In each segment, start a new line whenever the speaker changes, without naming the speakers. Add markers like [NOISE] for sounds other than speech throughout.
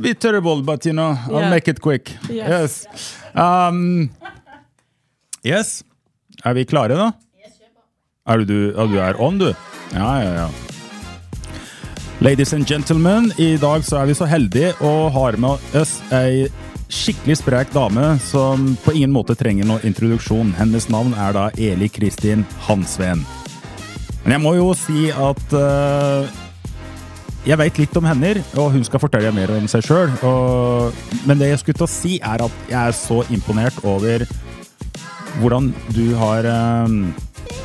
Bit terrible, but you know, I'll
Yeah.
make it quick. Yes. Um, yes. Er vi klare, da? Er du, du, du er on, du? Ja, ja, ja. Ladies and gentlemen, i dag så er vi så heldige og har med oss ei skikkelig sprek dame som på ingen måte trenger noen introduksjon. Hennes navn er da Eli Kristin Hansveen. Men jeg må jo si at eh, jeg veit litt om henne, og hun skal fortelle mer om seg sjøl. Men det jeg skulle til å si, er at jeg er så imponert over hvordan du har um,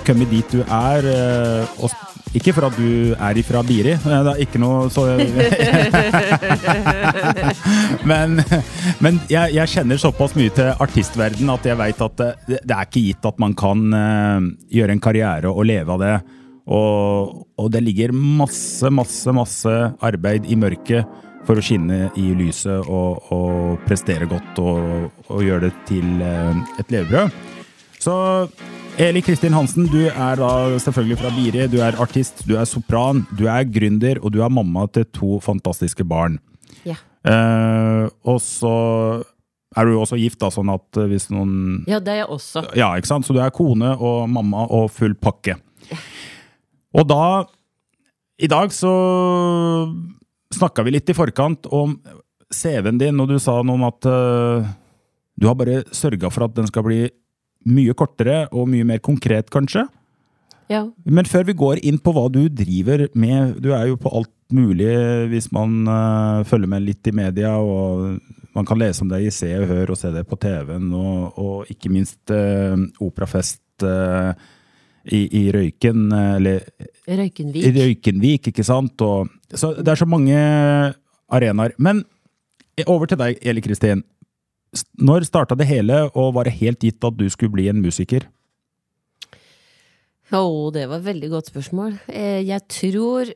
kommet dit du er. eh, og ikke for at du er ifra Biri, eh, [LAUGHS] det er ikke noe så [LAUGHS] Men, men jeg, jeg kjenner såpass mye til artistverden at jeg veit at det, det er ikke gitt at man kan eh, gjøre en karriere og leve av det. Og, og det ligger masse, masse, masse arbeid i mørket for å skinne i lyset og, og prestere godt og, og gjøre det til eh, et levebrød. Så Eli Kristin Hansen, du er da selvfølgelig fra Biri. Du er artist, du er sopran, du er gründer, og du er mamma til to fantastiske barn.
Ja.
Eh, og så er du også gift, da, sånn at hvis noen
Ja, det er jeg også.
ja, ikke sant? Så du er kone og mamma og full pakke. Og da I dag så snakka vi litt i forkant om CV-en din, og du sa noe om at uh, du har bare sørga for at den skal bli mye kortere og mye mer konkret, kanskje.
Ja.
Men før vi går inn på hva du driver med, du er jo på alt mulig hvis man uh, følger med litt i media, og man kan lese om deg i Se og Hør og se det på TV-en, og, og ikke minst uh, operafest eh, i, i Røyken, eh, eller i
Røykenvik.
Røykenvik, ikke sant? Og, så det er så mange arenaer. Men over til deg, Eli Kristin. Når starta det hele, og var det helt gitt at du skulle bli en musiker?
Å, det var et veldig godt spørsmål. Eh, Jeg tror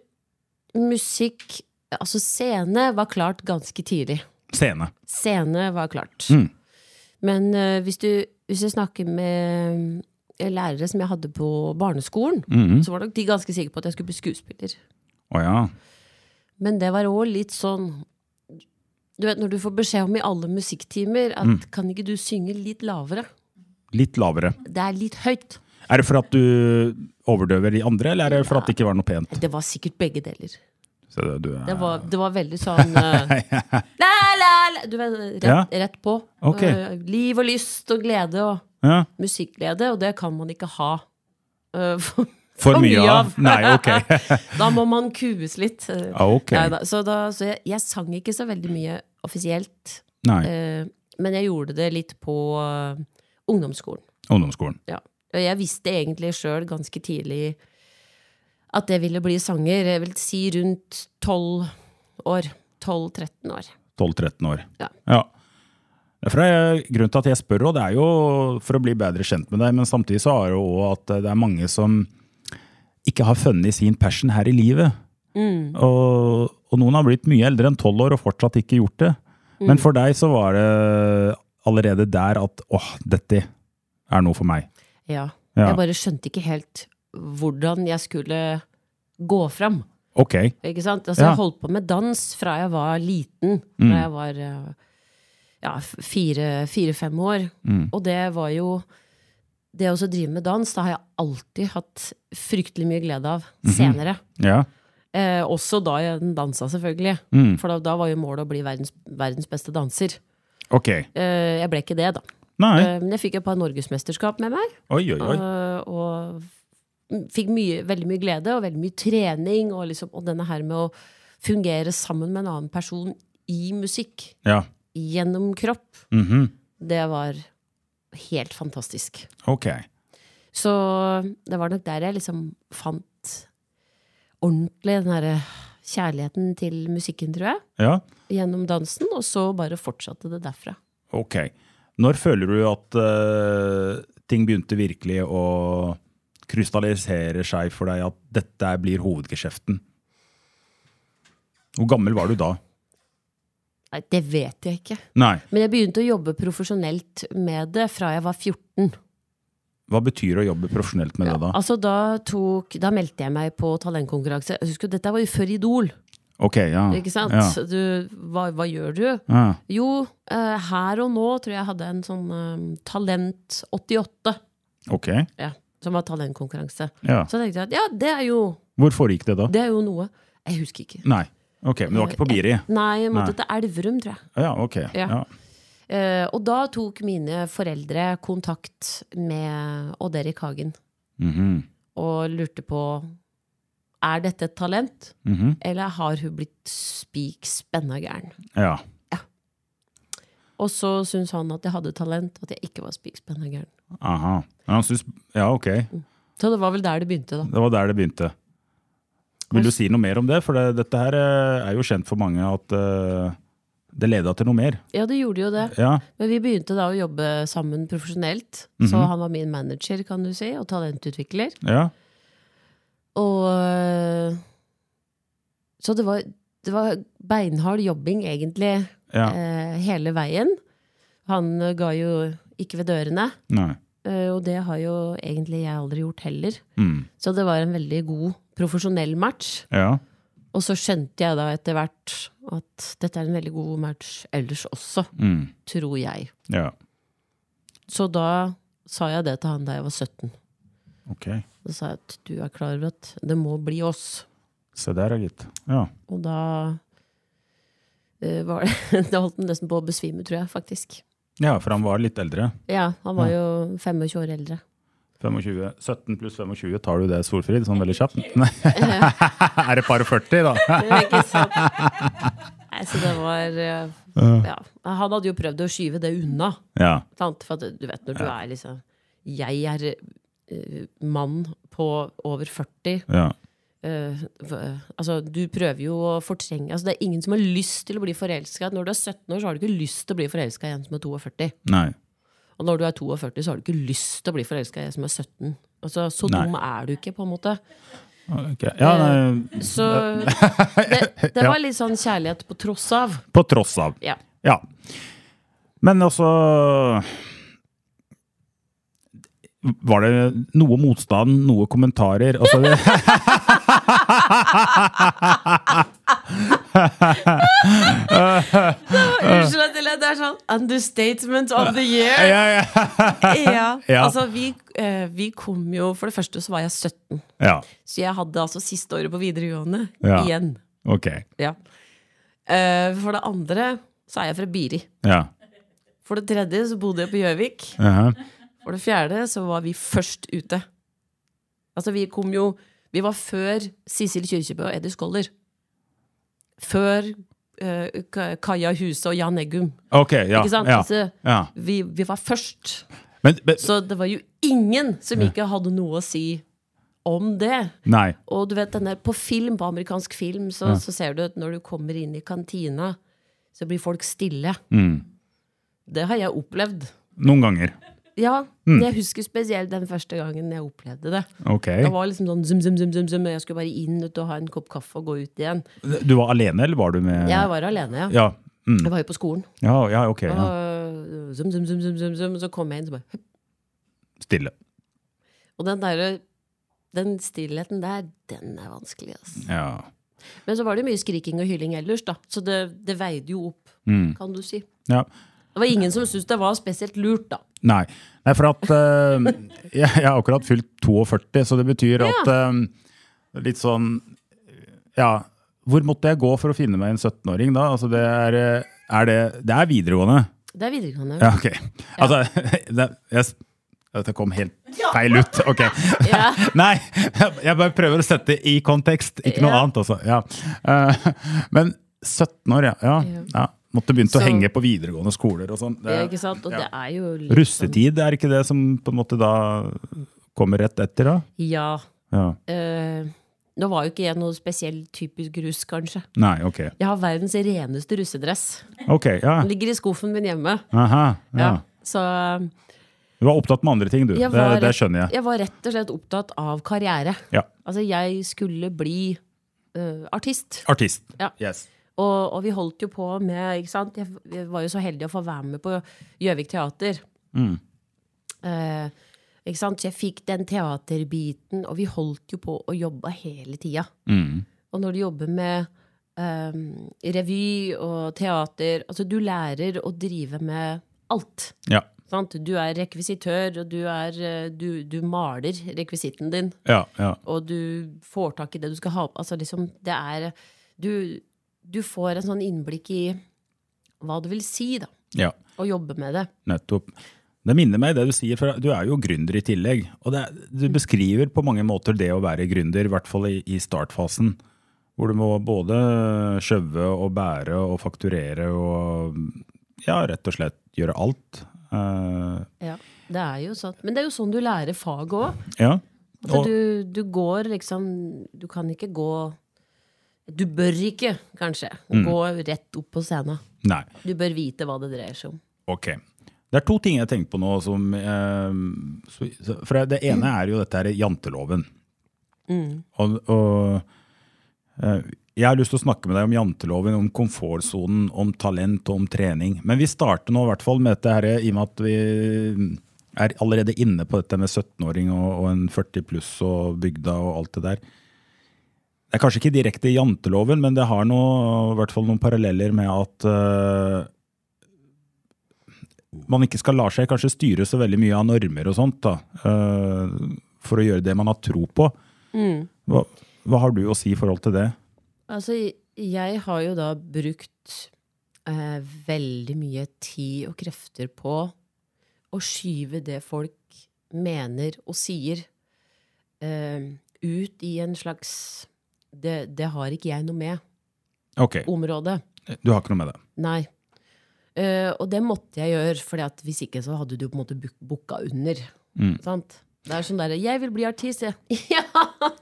musikk Altså, scene var klart ganske tidlig.
Scene.
Scene var klart.
Mm.
Men uh, hvis, du, hvis jeg snakker med eh, lærere som jeg hadde på barneskolen,
Mhm.
så var nok de ganske sikre på at jeg skulle bli skuespiller.
Oh, ja.
Men det var òg litt sånn Du vet når du får beskjed om i alle musikktimer at
Mm.
kan ikke du synge litt lavere?
Litt lavere.
Det er litt høyt.
Er det for at du overdøver de andre, eller er det for at det ikke var noe pent?
Det var sikkert begge deler.
Så det, du.
Det var, det var veldig sånn [LAUGHS] eh, la, la, la, Du vet, rett,
Ja.
rett på.
Okay.
Uh, liv og lyst og glede og
ja.
musikkglede, og det kan man ikke ha Uh, for,
For mye av? Nei, ok. [LAUGHS]
da må man kues litt. eh.
Ja, ok.
Så da, så jeg, jeg sang ikke så veldig mye offisielt, eh, men jeg gjorde det litt på uh, ungdomsskolen.
Ungdomsskolen.
Ja. Og jeg visste egentlig sjøl ganske tidlig at jeg ville bli sanger. Jeg vil si rundt 12 år. 12-13 år.
12-13 år.
Ja.
ja. Derfor er Grunnen til at jeg spør, og det er jo for å bli bedre kjent med deg, men samtidig så er det jo at det er mange som ikke har funnet sin passion her i livet.
Mm.
Og, og noen har blitt mye eldre enn 12 år og fortsatt ikke gjort det.
Mm.
Men for deg så var det allerede der at åh, dette er noe for meg.
Ja.
Ja.
Jeg bare skjønte ikke helt hvordan jeg skulle gå fram.
Ok.
Ikke sant? Altså,
Ja.
Jeg holdt på med dans fra jeg var liten.
Mm.
Fra jeg var eh, ja, fire-fem år.
Mm.
Og det var jo Det å drive med dans, det har jeg alltid hatt fryktelig mye glede av
Mhm.
senere.
Ja.
Eh, også da jeg dansa, selvfølgelig.
Mm.
For da, da var jo målet å bli verdens, verdens beste danser.
Ok.
Eh, jeg ble ikke det, da. Eh, men jeg fikk et par norgesmesterskap med meg.
Oi, oi, oi.
Eh, og fikk mye, veldig mye glede og veldig mye trening. Og, liksom, og denne her med å fungere sammen med en annen person i musikk,
Ja.
Gjennom kropp,
Mhm.
det var helt fantastisk.
Ok.
Så det var nok der jeg liksom fant ordentlig den derre kjærligheten til musikken, tror jeg.
Ja,
Gjennom dansen, og så bare fortsatte det derfra.
ok. Når føler du at uh, ting begynte virkelig å krystallisere seg for deg, at dette blir hovedgeskjeften? Hvor gammel var du da?
Nei, det vet jeg ikke.
Nei.
Men jeg begynte å jobbe profesjonelt med det fra jeg var 14.
Hva betyr å jobbe profesjonelt med det da?
Altså, da, tok, da meldte jeg meg på talentkonkurranse. Jeg husker, dette var jo før Idol.
Ok, ja.
Ikke sant?
Ja.
Du, hva, hva gjør du?
Ja.
Jo, uh, her og nå tror jeg jeg hadde en sånn eh, Talent 88,
Ok,
ja, som var talentkonkurranse.
ja.
Så tenkte jeg at ja, det er jo,
Hvor foregikk det da?
det er jo noe. Jeg husker ikke.
Nei. Ok, men du var ikke på Biri?
Nei, jeg måtte
Nei.
til Elverum, tror jeg.
Ja, ok.
Ja.
Ja.
Uh, og da tok mine foreldre kontakt med Odd Erik Hagen
Mhm.
og lurte på er dette et talent,
Mhm.
eller har hun blitt spik spenna gæren?
ja.
Og så syntes han at jeg hadde talent, at jeg ikke var spik spenna gæren.
Aha. Ja, han synes, ja, ok.
Så det var vel der det begynte, da.
Det var der det begynte. Vil du si noe mer om det? For det, dette her eh, er jo kjent for mange at uh, det leda til noe mer.
Ja, det gjorde jo det.
Ja.
Men vi begynte da å jobbe sammen profesjonelt. Så han var min manager, kan du si, og talentutvikler.
ja.
Og øh, Så det var, det var beinhard jobbing, egentlig,
Ja.
eh, hele veien. Han ga jo ikke ved dørene.
Nei.
eh, og det har jo egentlig jeg aldri gjort heller.
Mm.
Så det var en veldig god profesjonell match.
Ja.
Og så skjønte jeg da etter hvert at dette er en veldig god match ellers også,
Mm.
tror jeg.
Ja.
Så da sa jeg det til han da jeg var 17.
Ok.
Da sa jeg at du er klar over at det må bli oss.
Se der, gitt. Ja.
Og da uh, var det [LAUGHS] Da holdt han nesten på å besvime, tror jeg, faktisk.
ja, for han var litt eldre.
Ja, han var jo 25 år eldre.
25. 17 pluss 25, tar du det, Solfrid, sånn veldig kjapt? Nei. [LAUGHS] er det par og 40, da? [LAUGHS]
Ikke sant? Nei, så det var eh, Ja. Han hadde jo prøvd å skyve det unna.
ja.
For du vet når du er liksom Jeg er uh, mann på over 40.
ja.
Uh, altså, du prøver jo å fortrenge altså, Det er ingen som har lyst til å bli forelska. Når du er 17 år, så har du ikke lyst til å bli forelska i en som er 42.
Nei.
Og når du er 42, så har du ikke lyst til å bli forelska i en som er 17. Altså, så
Nei.
dum er du ikke, på en måte.
Okay. Ja, nei,
Så det, [LAUGHS] det var litt sånn kjærlighet på tross av.
på tross av.
Ja.
Ja. Men altså Var det noe motstand, noe kommentarer? Altså, [LAUGHS]
jeg ler, det er sånn understatement of the year.
ja, ja.
Ja. Altså, vi, eh, vi kom jo For det første så var jeg 17.
ja.
Så jeg hadde altså siste året på videregående igjen.
Ok.
Ja. Eh, for det andre så er jeg fra Biri.
Ja.
For det tredje så bodde jeg på Gjøvik.
Aha.
For det fjerde så var vi først ute. Altså, vi kom jo Vi var før Sissel Kyrkjebø og Eddie Skoller. Før uh, Kaja Huse og Jan Eggum.
Okay, ja.
Ikke sant?
ja. Ja.
vi, vi var først.
Men, men
Så det var jo ingen som ikke hadde noe å si om det.
Nei.
Og du vet, denne, på film, på amerikansk film, så, så ser du at når du kommer inn i kantina, så blir folk stille.
Mm.
Det har jeg opplevd.
Noen ganger.
Ja,
Mm.
jeg husker spesielt den første gangen jeg opplevde det.
Okay.
Det var liksom sånn zum, zum, zum, zum, zum, jeg skulle bare inn ut og ha en kopp kaffe og gå ut igjen.
Du var alene, eller var du med
Jeg var alene, ja.
Ja. Mm.
Jeg var jo på skolen.
Ja, ja, ok. Ja.
Og zum, zum, zum, zum, zum, zum, og så kom jeg inn, så bare høpp.
Stille.
Og den derre Den stillheten der, den er vanskelig, altså.
Ja.
Men så var det mye skriking og hylling ellers, da. Så det, det veide jo opp,
Mm.
kan du si.
ja.
Det var ingen som syntes det var spesielt lurt, da.
Nei. Nei, for at uh, [LAUGHS] jeg, jeg har akkurat fylt 42, så det betyr at uh, Litt sånn Ja. Hvor måtte jeg gå for å finne meg en 17-åring da? Altså, det er, eh, er det Det er videregående.
Det er videregående.
Ja, ok. Altså, [LAUGHS] det, jeg, dette kom helt feil ut. Ok.
Ja. [LAUGHS]
Nei, jeg bare prøver å sette det i kontekst, ikke noe
Ja.
annet. Altså. Ja. Uh, Men 17 år, ja. ja. Måtte begynt å henge på videregående skoler og sånn. Det-
Ja, ikke sant? Og
ja.
det jo litt
Russetid, er ikke det som på en måte da kommer rett etter, da?
Ja.
Ja.
Uh, Nå var jo ikke jeg noe spesiell typisk russ, kanskje.
Nei, ok.
Jeg har verdens reneste russedress.
Ok, ja.
Den ligger i skuffen min hjemme.
Aha, ja.
Ja. Så
Du var opptatt med andre ting, du.
Var,
Det, det skjønner jeg.
jeg var rett og slett opptatt av karriere.
Ja.
Altså, jeg skulle bli uh, artist.
Artist.
Ja.
Yes.
Og, og vi holdt jo på med ikke sant? Jeg, var jo så heldig å få være med på Gjøvik teater.
Mm.
Eh, ikke sant? Så jeg fikk den teaterbiten, og vi holdt jo på å jobbe hele tida.
Mm.
Og når du jobber med eh, revy og teater Altså, du lærer å drive med alt.
Ja.
Sant? Du er rekvisitør, og du, er, eh, du, du maler rekvisitten din.
Ja, ja.
Og du får tak i det du skal ha Altså, liksom, det er Du, du får en sånn innblikk i hva det vil si, da,
ja.
å jobbe med det.
Nettopp. Det minner meg det du sier, for du er jo gründer i tillegg. Og det, du beskriver på mange måter det å være gründer, i hvert fall i, i startfasen. Hvor du må både skjøve og bære og fakturere og ja, rett og slett gjøre alt. Uh,
Ja, det er jo sånn. Men det er jo sånn du lærer faget òg.
ja.
Altså, du, du går liksom Du kan ikke gå Du bør ikke, kanskje,
Mm.
gå rett opp på scenen.
Nei.
Du bør vite hva det dreier seg om.
Ok. Det er to ting jeg tenker på nå som eh, For det ene er jo dette her janteloven. Og, og eh, jeg har lyst til å snakke med deg om janteloven, om komfortsonen, om talent og om trening. Men vi starter nå i hvert fall med dette her, i og med at vi er allerede inne på dette med 17-åring og, og en 40 pluss og bygda og alt det der. Det er kanskje ikke direkte janteloven, men det har noe, i hvert fall noen paralleller med at uh, man ikke skal la seg kanskje styre så veldig mye av normer og sånt, da, uh, for å gjøre det man har tro på. Hva, hva har du å si i forhold til det?
Altså, jeg har jo da brukt uh, veldig mye tid og krefter på å skyve det folk mener og sier, ut i en slags det, det har ikke jeg noe med.
Okay.
Området.
du har ikke noe med det.
Nei. Uh, og det måtte jeg gjøre, for hvis ikke så hadde du på en måte booka under. Sant? Det er sånn derre 'Jeg vil bli artist', jeg. [LAUGHS] ja!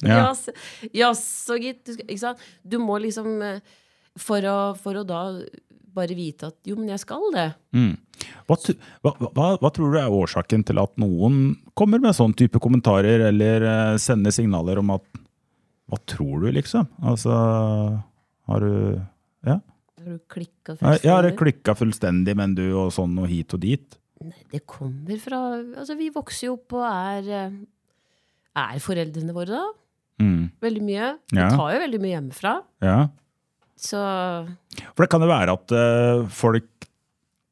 Ja.
Jaså, jaså, gitt. Du, ikke sant? Du må liksom eh, for å, for å da bare vite at 'jo, men jeg skal det'.
Hva, hva, hva, hva tror du er årsaken til at noen kommer med sånn type kommentarer, eller eh, sender signaler om at Hva tror du, liksom? Altså Har du Ja?
Har du klikka
fullstendig? Jeg har
du
klikka fullstendig, men du, og sånn og hit og dit.
Nei, det kommer fra Altså, vi vokser jo opp og er eh, Er foreldrene våre, da?
Mm.
Veldig mye.
Ja.
Vi tar jo veldig mye hjemmefra.
Ja.
Så
For det kan jo være at uh, folk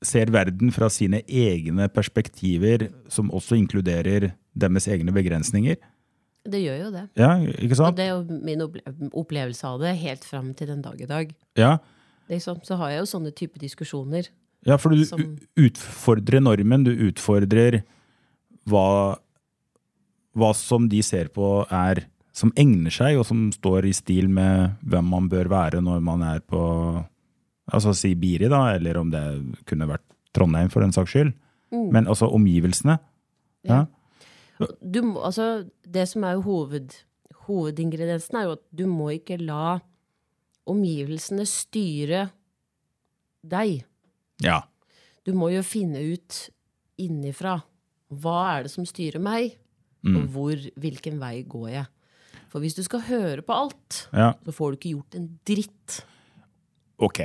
ser verden fra sine egne perspektiver, som også inkluderer deres egne begrensninger.
Det gjør jo det.
Ja, ikke
Og det er jo min opplevelse av det helt fram til den dag i dag.
Ja,
Liksom, så har jeg jo sånne type diskusjoner.
ja for du
Som-
utfordrer normen, du utfordrer hva, hva som de ser på er som egner seg, og som står i stil med hvem man bør være når man er på altså si Biri, da, eller om det kunne vært Trondheim for den saks skyld. Men altså omgivelsene. Ja.
Du altså, det som er jo hoved, hovedingrediensen, er jo at du må ikke la omgivelsene styre deg.
ja.
Du må jo finne ut innifra hva er det som styrer meg,
Mm.
og hvor, hvilken vei går jeg. For hvis du skal høre på alt,
ja.
så får du ikke gjort en dritt.
Ok.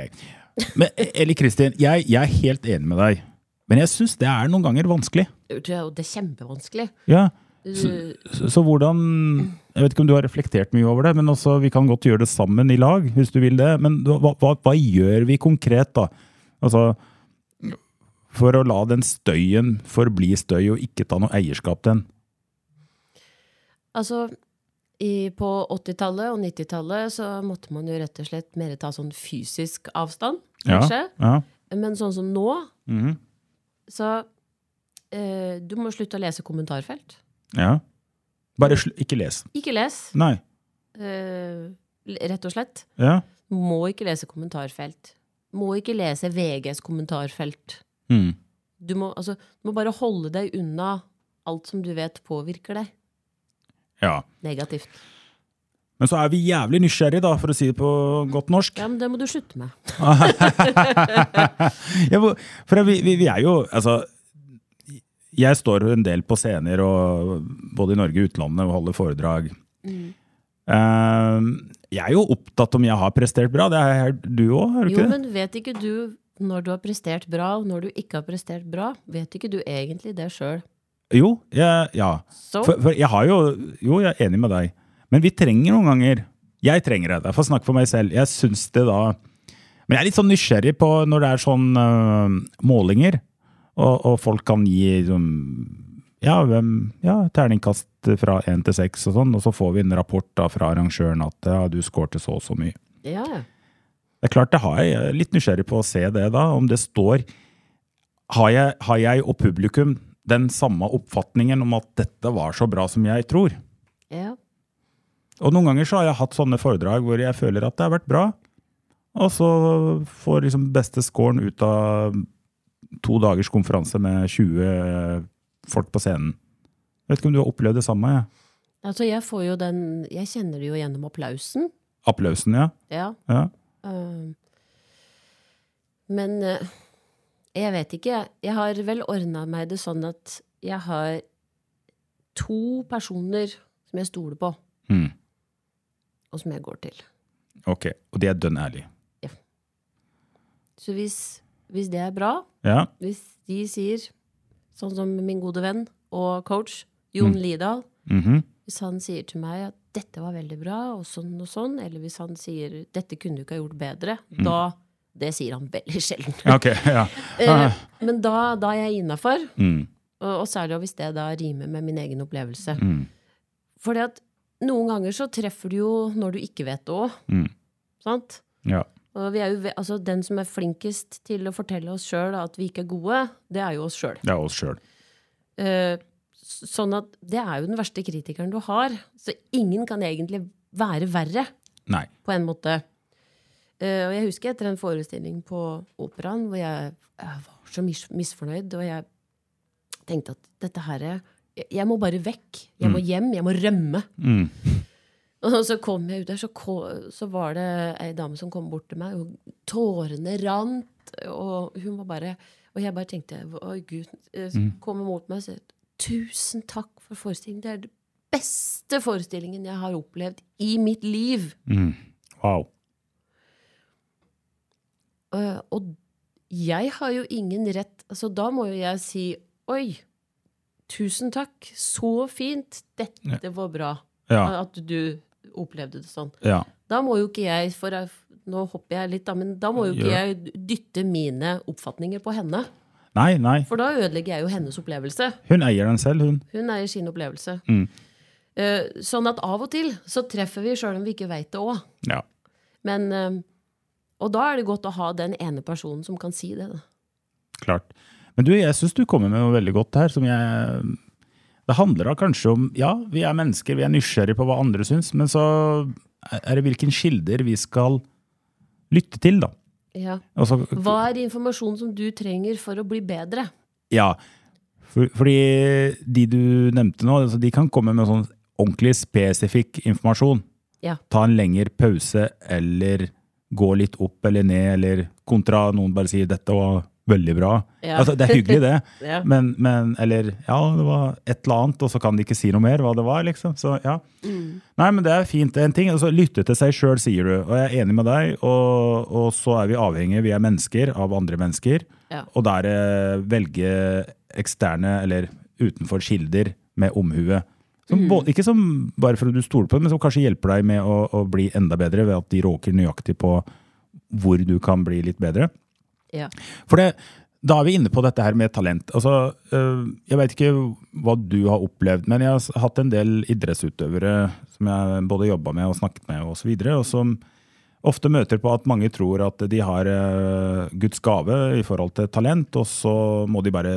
Men Eli Kristin, jeg, jeg er helt enig med deg. Men jeg syns det er noen ganger vanskelig.
Det er kjempevanskelig.
Ja, så, så hvordan Jeg vet ikke om du har reflektert mye over det, men også, vi kan godt gjøre det sammen i lag, hvis du vil det. Men hva, hva, hva gjør vi konkret, da? Altså, for å la den støyen forbli støy, og ikke ta noe eierskap til den.
Altså, i, på 80-tallet og 90-tallet så måtte man jo rett og slett mer ta sånn fysisk avstand, kanskje.
Ja.
Men sånn som nå,
Mhm.
Så eh, Du må slutte å lese kommentarfelt.
ja. Bare ikke les.
Ikke les,
Nei.
eh, rett og slett.
Ja.
Må ikke lese kommentarfelt. Må ikke lese VGs kommentarfelt.
Mm.
Du må, altså, du må bare holde deg unna alt som du vet påvirker deg
ja.
negativt.
Men så er vi jævlig nysgjerrig, da, for å si det på godt norsk.
Ja, men det må du slutte med. [LAUGHS]
Ja, for vi, vi, vi er jo Altså, jeg står jo en del på scener, og, både i Norge og utlandet, og holder foredrag. Eh, jeg er jo opptatt om jeg har prestert bra. Det er du òg, er du
Jo,
ikke det?
men vet ikke du når du har prestert bra, og når du ikke har prestert bra? Vet ikke du egentlig det sjøl?
Jo, jeg, ja. For, for jeg har jo Jo, jeg er enig med deg. Men vi trenger noen ganger Jeg trenger det. Jeg får snakke for meg selv. Jeg syns det da Men jeg er litt sånn nysgjerrig på når det er sånn uh, målinger, og, og folk kan gi sånn ja, hvem, ja, terningkast fra én til seks og sånn, og så får vi en rapport da fra arrangøren at ja, du skårte så og så mye.
Ja, ja.
Det er klart det har jeg. Jeg er litt nysgjerrig på å se det, da. Om det står Har jeg, har jeg og publikum den samme oppfatningen om at dette var så bra som jeg tror?
ja.
Og noen ganger så har jeg hatt sånne foredrag hvor jeg føler at det har vært bra, og så får liksom beste scoren ut av to dagers konferanse med 20 folk på scenen. Vet ikke om du har opplevd det samme? Ja.
Altså, jeg får jo den Jeg kjenner det jo gjennom applausen.
Applausen, ja.
Ja.
ja.
Uh, men uh, jeg vet ikke. Jeg har vel ordna meg det sånn at jeg har to personer som jeg stoler på,
Mm.
Og som jeg går til.
Ok, og de er dønn ærlige.
Så hvis, hvis det er bra,
Ja.
hvis de sier, sånn som min gode venn og coach Jon Lidahl,
Mhm.
hvis han sier til meg at dette var veldig bra, og sånn og sånn, eller hvis han sier dette kunne du ikke ha gjort bedre, da Det sier han veldig sjelden. [LAUGHS]
Ok, ja.
Eh, Men da, da er jeg innafor,
Mm.
og, og særlig hvis det da rimer med min egen opplevelse.
Mm.
Fordi at noen ganger så treffer du jo når du ikke vet det òg.
Mm.
Sant?
Ja.
Og jo, altså, den som er flinkest til å fortelle oss sjøl at vi ikke er gode, det er jo oss sjøl.
Det er oss sjøl.
Uh, sånn at det er jo den verste kritikeren du har. Så ingen kan egentlig være verre,
Nei.
på en måte. Uh, og jeg husker etter en forestilling på operaen hvor jeg, jeg var så mis misfornøyd, og jeg tenkte at dette her er- jeg, må bare vekk. Jeg må hjem. Jeg må rømme.
Mm. [LAUGHS]
Og så kom jeg ut der, så, så var det ei dame som kom bort til meg, og tårene rant. Og hun var bare Og jeg bare tenkte Oi, gud. Kommer Så mot meg og sier tusen takk for forestillingen. Det er den beste forestillingen jeg har opplevd i mitt liv.
Mm. Wow.
Eh, og jeg har jo ingen rett Altså, da må jo jeg si Oi, tusen takk. Så fint. Dette var bra.
Ja.
At du opplevde det sånn.
Ja.
Da må jo ikke jeg, for nå hopper jeg litt, da, men da må jo ikke
ja.
jeg dytte mine oppfatninger på henne.
Nei, nei.
For da ødelegger jeg jo hennes opplevelse.
Hun eier den selv, hun.
Hun eier sin opplevelse.
Mm.
Uh, sånn at av og til så treffer vi sjøl om vi ikke veit det òg.
Ja.
Men uh, Og da er det godt å ha den ene personen som kan si det. Da.
Klart. Men du, jeg syns du kommer med noe veldig godt her, som jeg Det handler da kanskje om Ja, vi er mennesker, vi er nysgjerrige på hva andre syns, men så er det hvilke kilder vi skal lytte til, da.
Ja.
Altså,
Hva er informasjon som du trenger for å bli bedre?
Ja. For, fordi de du nevnte nå, altså, de kan komme med sånn ordentlig spesifikk informasjon.
Ja.
Ta en lengre pause, eller gå litt opp eller ned, eller kontra noen bare sier 'dette var veldig bra'.
Ja.
Altså, det er hyggelig, det. [LAUGHS]
Ja.
men, men Eller ja, det var et eller annet, og så kan de ikke si noe mer hva det var, liksom. Så ja.
Mm.
Nei, men det er fint. En ting. Altså, lytte til seg sjøl, sier du. Og jeg er enig med deg. Og, og så er vi avhengige, vi er mennesker, av andre mennesker.
Ja.
Og der eh, velge eksterne eller utenfor kilder med omhue. Som,
Mm.
både- Ikke som bare for at du stoler på dem, men som kanskje hjelper deg med å, å bli enda bedre ved at de råker nøyaktig på hvor du kan bli litt bedre.
Ja.
For det, da er vi inne på dette her med talent. Altså, øh, jeg vet ikke hva du har opplevd, men jeg har hatt en del idrettsutøvere som jeg både jobba med og snakket med, og, så videre, og som ofte møter på at mange tror at de har øh, Guds gave i forhold til talent, og så må de bare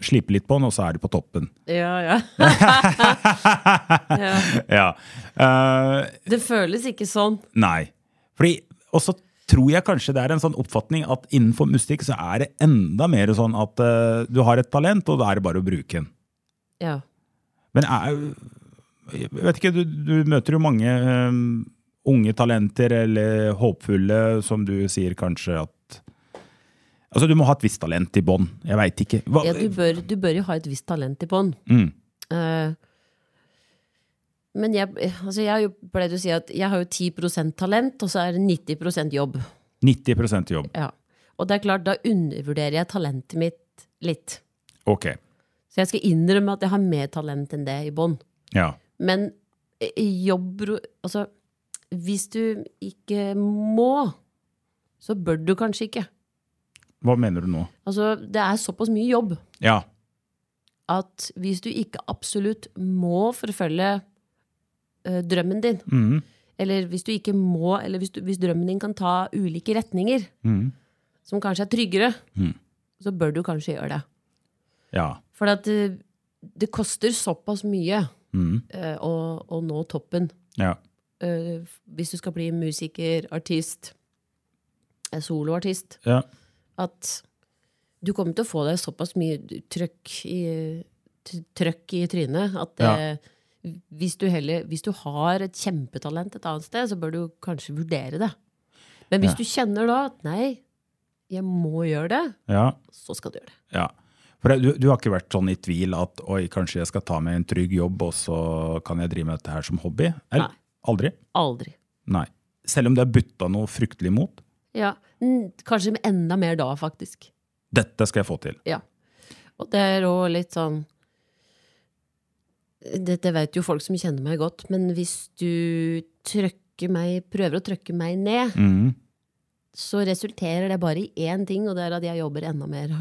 slipe litt på den, og så er de på toppen.
Ja, ja. [LAUGHS] ja.
Ja. Uh,
Det føles ikke sånn.
Nei. Fordi, og så tror jeg kanskje det er en sånn oppfatning at innenfor musikk så er det enda mer sånn at uh, du har et talent, og da er det bare å bruke den.
Ja.
Men er, jeg vet ikke, du, du møter jo mange um, unge talenter eller håpfulle, som du sier kanskje at Altså, du må ha et visst talent i bånn. Jeg veit ikke. Hva,
Ja, du, bør, du bør jo ha et visst talent i bånn.
Mm.
Eh, men jeg, altså jeg har jo pleid å si at jeg har jo 10% talent, og så er det 90% jobb.
90% jobb.
Ja. Og det er klart, da undervurderer jeg talentet mitt litt.
Ok.
Så jeg skal innrømme at jeg har mer talent enn det i bånn.
Ja.
Men eh, jobb Altså, hvis du ikke må, så bør du kanskje ikke.
Hva mener du nå?
Altså, det er såpass mye jobb
Ja.
at hvis du ikke absolutt må forfølge drømmen din,
Mm.
eller hvis du ikke må, eller hvis, du, hvis drømmen din kan ta ulike retninger,
mm.
som kanskje er tryggere,
mm.
så bør du kanskje gjøre det.
Ja.
For at det, det koster såpass mye eh, å, å nå toppen.
Ja.
Uh, hvis du skal bli musiker, artist, eh, soloartist,
Ja.
at du kommer til å få deg såpass mye trøkk i, trøkk i trynet at det, hvis, du heller, hvis du har et kjempetalent et annet sted, så bør du kanskje vurdere det. Men hvis
Ja.
du kjenner da at nei, jeg må gjøre det,
Ja.
så skal du gjøre det.
ja. For du, du har ikke vært sånn i tvil at oi, kanskje jeg skal ta meg en trygg jobb, og så kan jeg drive med dette her som hobby? Eller?
Nei.
Aldri?
Aldri.
Nei. Selv om det er butta noe fryktelig mot?
Ja, Kanskje enda mer da, faktisk.
Dette skal jeg få til.
Ja. Og det er òg litt sånn Dette vet jo folk som kjenner meg godt, men hvis du meg, prøver å trøkke meg ned,
mm.
så resulterer det bare i én ting, og det er at jeg jobber enda mer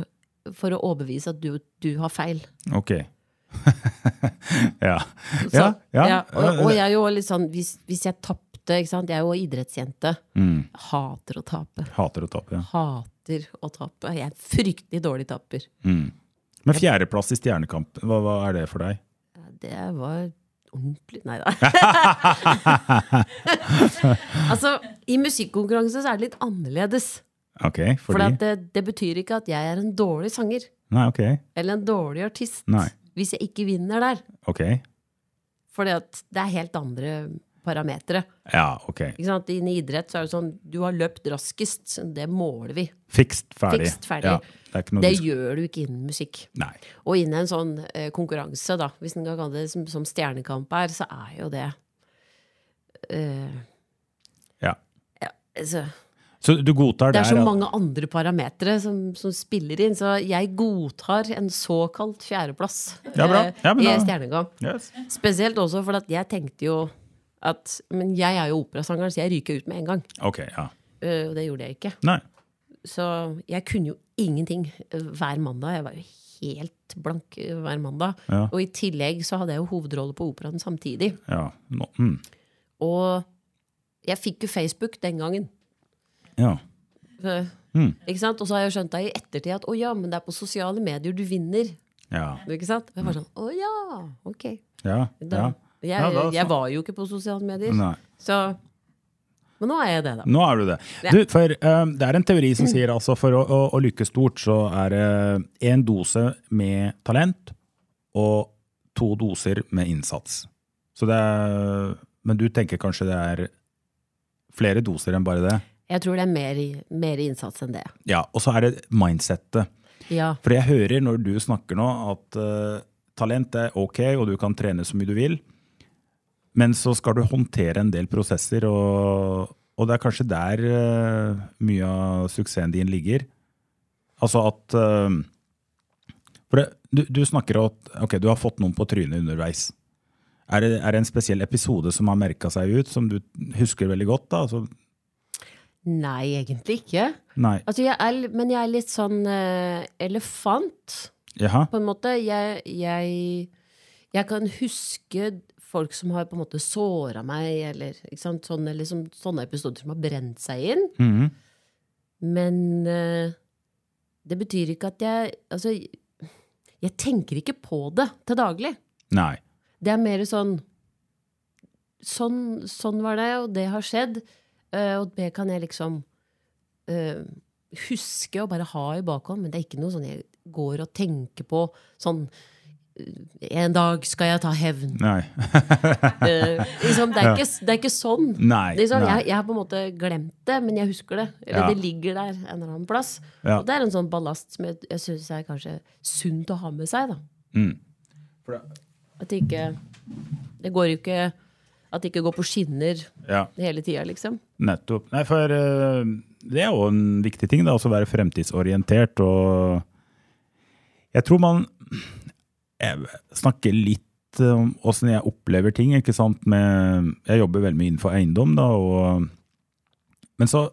for å overbevise at du, du har feil.
Ok. [LAUGHS] ja.
Så,
ja, ja.
og, og jeg er jo litt sånn, hvis, hvis jeg tapte, ikke sant, jeg er jo idrettsjente,
Mm.
hater å tape.
Hater å tape. Ja.
Hater å tape. Jeg er fryktelig dårlig tapper.
Mm. Men fjerdeplass i Stjernekamp, hva, hva er det for deg?
Det var ordentlig Nei da. [LAUGHS] altså, i musikkonkurranse så er det litt annerledes.
Ok,
For
fordi
det, det betyr ikke at jeg er en dårlig sanger
Nei, ok.
eller en dårlig artist
Nei.
hvis jeg ikke vinner der.
Ok.
For det er helt andre parametere.
Ja, ok.
Innen idrett så er det sånn du har løpt raskest. Det måler vi.
Fikst ferdig.
Fikst ferdig.
Ja, det
Det
du...
gjør du ikke innen musikk.
Nei.
Og innen en sånn eh, konkurranse, da, hvis en kan kalle det som, som Stjernekamp er, så er jo det eh,
Ja.
ja, altså,
Så du godtar
Det er så mange andre parametere som, som spiller inn, så jeg godtar en såkalt fjerdeplass
Ja, bra.
eh,
Ja, men
i Stjernekamp.
Yes.
Spesielt også fordi jeg tenkte jo at Men jeg er jo operasanger, så jeg ryker ut med en gang.
Ok, ja.
Eh, Og det gjorde jeg ikke.
Nei.
Så jeg kunne jo ingenting eh, hver mandag. Jeg var jo helt blank eh, hver mandag.
Ja.
Og i tillegg så hadde jeg jo hovedrolle på operaen samtidig.
Ja. Nå, mm.
Og jeg fikk jo Facebook den gangen.
ja. Mm.
Ikke sant? Og så har jeg skjønt da i ettertid at å ja, men det er på sosiale medier du vinner.
Ja.
Ikke sant? Og jeg var sånn å ja, ok.
Ja. Ja.
Jeg,
Ja,
jeg var jo ikke på sosiale medier.
Nei.
Så Men nå er jeg det, da.
Nå er du det.
Ja.
Du, for um, Det er en teori som sier altså for å, å, å lykkes stort, så er det én dose med talent og to doser med innsats. Så det er, men du tenker kanskje det er flere doser enn bare det?
Jeg tror det er mer, mer innsats enn det.
Ja, Og så er det mindsettet.
Ja.
For jeg hører når du snakker nå at uh, talent er ok, og du kan trene så mye du vil, men så skal du håndtere en del prosesser, og, og det er kanskje der uh, mye av suksessen din ligger. Altså at uh, For det, du, du snakker om at okay, du har fått noen på trynet underveis. Er det, er det en spesiell episode som har merka seg ut, som du husker veldig godt? da? Altså,
Nei, egentlig ikke.
nei.
Altså, jeg er, men jeg er litt sånn uh, elefant,
Jaha?
på en måte. Jeg, jeg, jeg kan huske folk som har på en måte såra meg, eller? Sånne, liksom, sånne episoder som har brent seg inn.
Mhm.
Men uh, det betyr ikke at jeg Altså, jeg tenker ikke på det til daglig.
Nei.
Det er mer sånn Sånn, sånn var det, og det har skjedd. Uh, og det kan jeg liksom uh, huske og bare ha i bakhånd, men det er ikke noe sånn jeg går og tenker på sånn En dag skal jeg ta hevn.
Nei.
uh, liksom, det, er ikke, det er ikke sånn.
Nei,
liksom,
nei.
Jeg, jeg har på en måte glemt det, men jeg husker det. Eller
Ja.
det ligger der en eller annen plass.
Ja.
Og det er en sånn ballast som jeg, jeg syns er kanskje sunt å ha med seg. da.
Mm.
At det ikke Det går jo ikke At det ikke går på skinner
Ja.
hele tida, liksom.
Nettopp. Nei, for uh, det er jo en viktig ting, da, også å være fremtidsorientert. Og jeg tror man Jeg snakker litt om åssen jeg opplever ting. ikke sant? Med, jeg jobber veldig mye innenfor eiendom, da, og Men så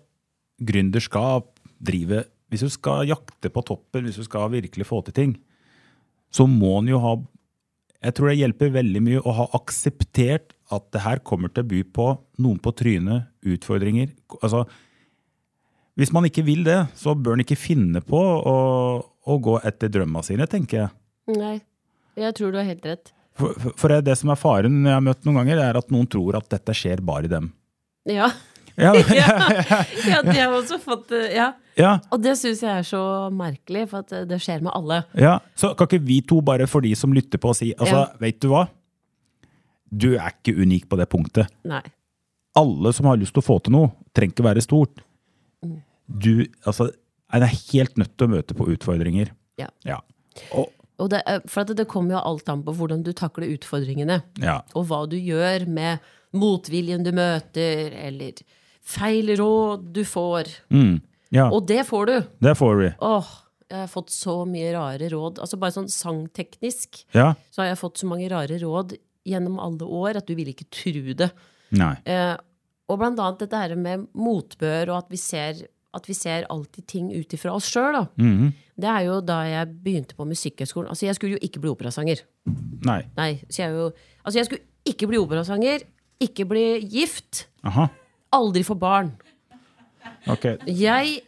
gründerskap, drive Hvis du skal jakte på toppen, hvis du skal virkelig få til ting, så må en jo ha Jeg tror det hjelper veldig mye å ha akseptert at det her kommer til å by på noen på trynet, utfordringer. Altså, hvis man ikke vil det, så bør en ikke finne på å, å gå etter drømma sine, tenker jeg.
Nei. Jeg tror du har helt rett.
For, for, for det som er faren jeg har møtt noen ganger, er at noen tror at dette skjer bare i dem.
Ja.
Ja, [LAUGHS]
ja. ja, de har også fått eh, Ja.
ja,
Og det syns jeg er så merkelig, for at eh, det skjer med alle.
ja. Så kan ikke vi to bare for de som lytter på, si altså,
Ja.
vet du hva? Du er ikke unik på det punktet.
Nei.
Alle som har lyst til å få til noe, trenger ikke være stort. Du altså, er helt nødt til å møte på utfordringer.
Ja.
Ja. Og
det, er- for det kommer jo alt an på hvordan du takler utfordringene.
ja.
Og hva du gjør med motviljen du møter, eller feil råd du får.
Mm. ja.
Og det får du!
Det får vi.
Åh, jeg har fått så mye rare råd. Altså Bare sånn sangteknisk
Ja.
så har jeg fått så mange rare råd gjennom alle år at du vil ikke tro det.
Nei.
Eh, og blant annet dette her med motbør, og at vi ser, at vi ser alltid ting ut ifra oss sjøl.
Mhm.
Det er jo da jeg begynte på Musikkhøgskolen. Altså, jeg skulle jo ikke bli operasanger.
Nei.
Nei, så jeg, jo, altså, jeg skulle ikke bli operasanger, ikke bli gift,
Aha.
aldri få barn.
Okay.
Jeg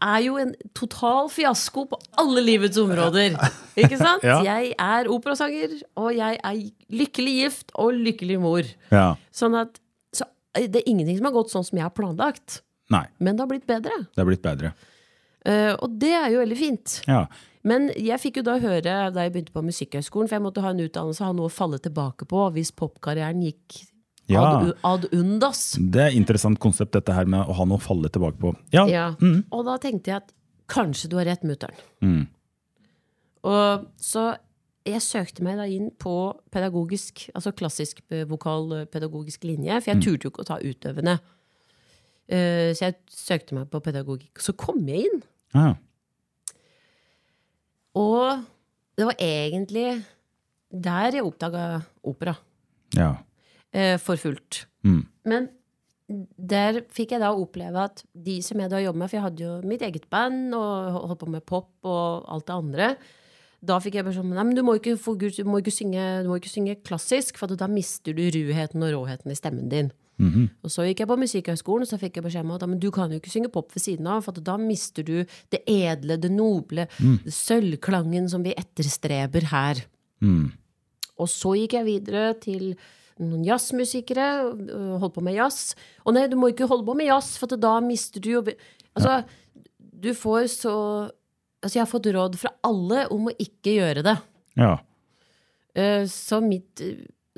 er jo en total fiasko på alle livets områder. Ikke sant?
Ja.
Jeg er operasanger, og jeg er lykkelig gift og lykkelig mor.
Ja.
Sånn at så det er ingenting som har gått sånn som jeg har planlagt.
Nei.
Men det har blitt bedre.
Det har blitt bedre.
Uh, og det er jo veldig fint.
Ja.
Men jeg fikk jo da høre da jeg begynte på Musikkhøgskolen, for jeg måtte ha en utdannelse, og ha noe å falle tilbake på hvis popkarrieren gikk
Ja.
ad, ad undas.
Det er et interessant konsept, dette her med å ha noe å falle tilbake på. Ja.
Ja. Og da tenkte jeg at kanskje du har rett, mutter'n.
Mm.
Og så jeg søkte meg da inn på pedagogisk, altså klassisk eh, vokalpedagogisk linje, for jeg turte jo ikke å ta utøvende. Eh, Så jeg søkte meg på pedagogikk. Så kom jeg inn.
Aha.
Og det var egentlig der jeg oppdaga opera.
ja.
eh, For fullt.
Mm.
Men der fikk jeg da oppleve at de som jeg da jobba med For jeg hadde jo mitt eget band og holdt på med pop og alt det andre. Da fikk jeg bare sånn Nei, men du må ikke, Gud, du må ikke, synge, du må ikke synge klassisk, for da mister du ruheten og råheten i stemmen din. Og så gikk jeg på Musikkhøgskolen, og så fikk jeg beskjed om at men du kan jo ikke synge pop ved siden av, for da mister du det edle, det noble, sølvklangen som vi etterstreber her.
Mm.
Og så gikk jeg videre til noen jazzmusikere, øh, holdt på med jazz. Og nei, du må ikke holde på med jazz, for da mister du jo Altså, du får så Altså, jeg har fått råd fra alle om å ikke gjøre det.
ja.
Eh, Så mitt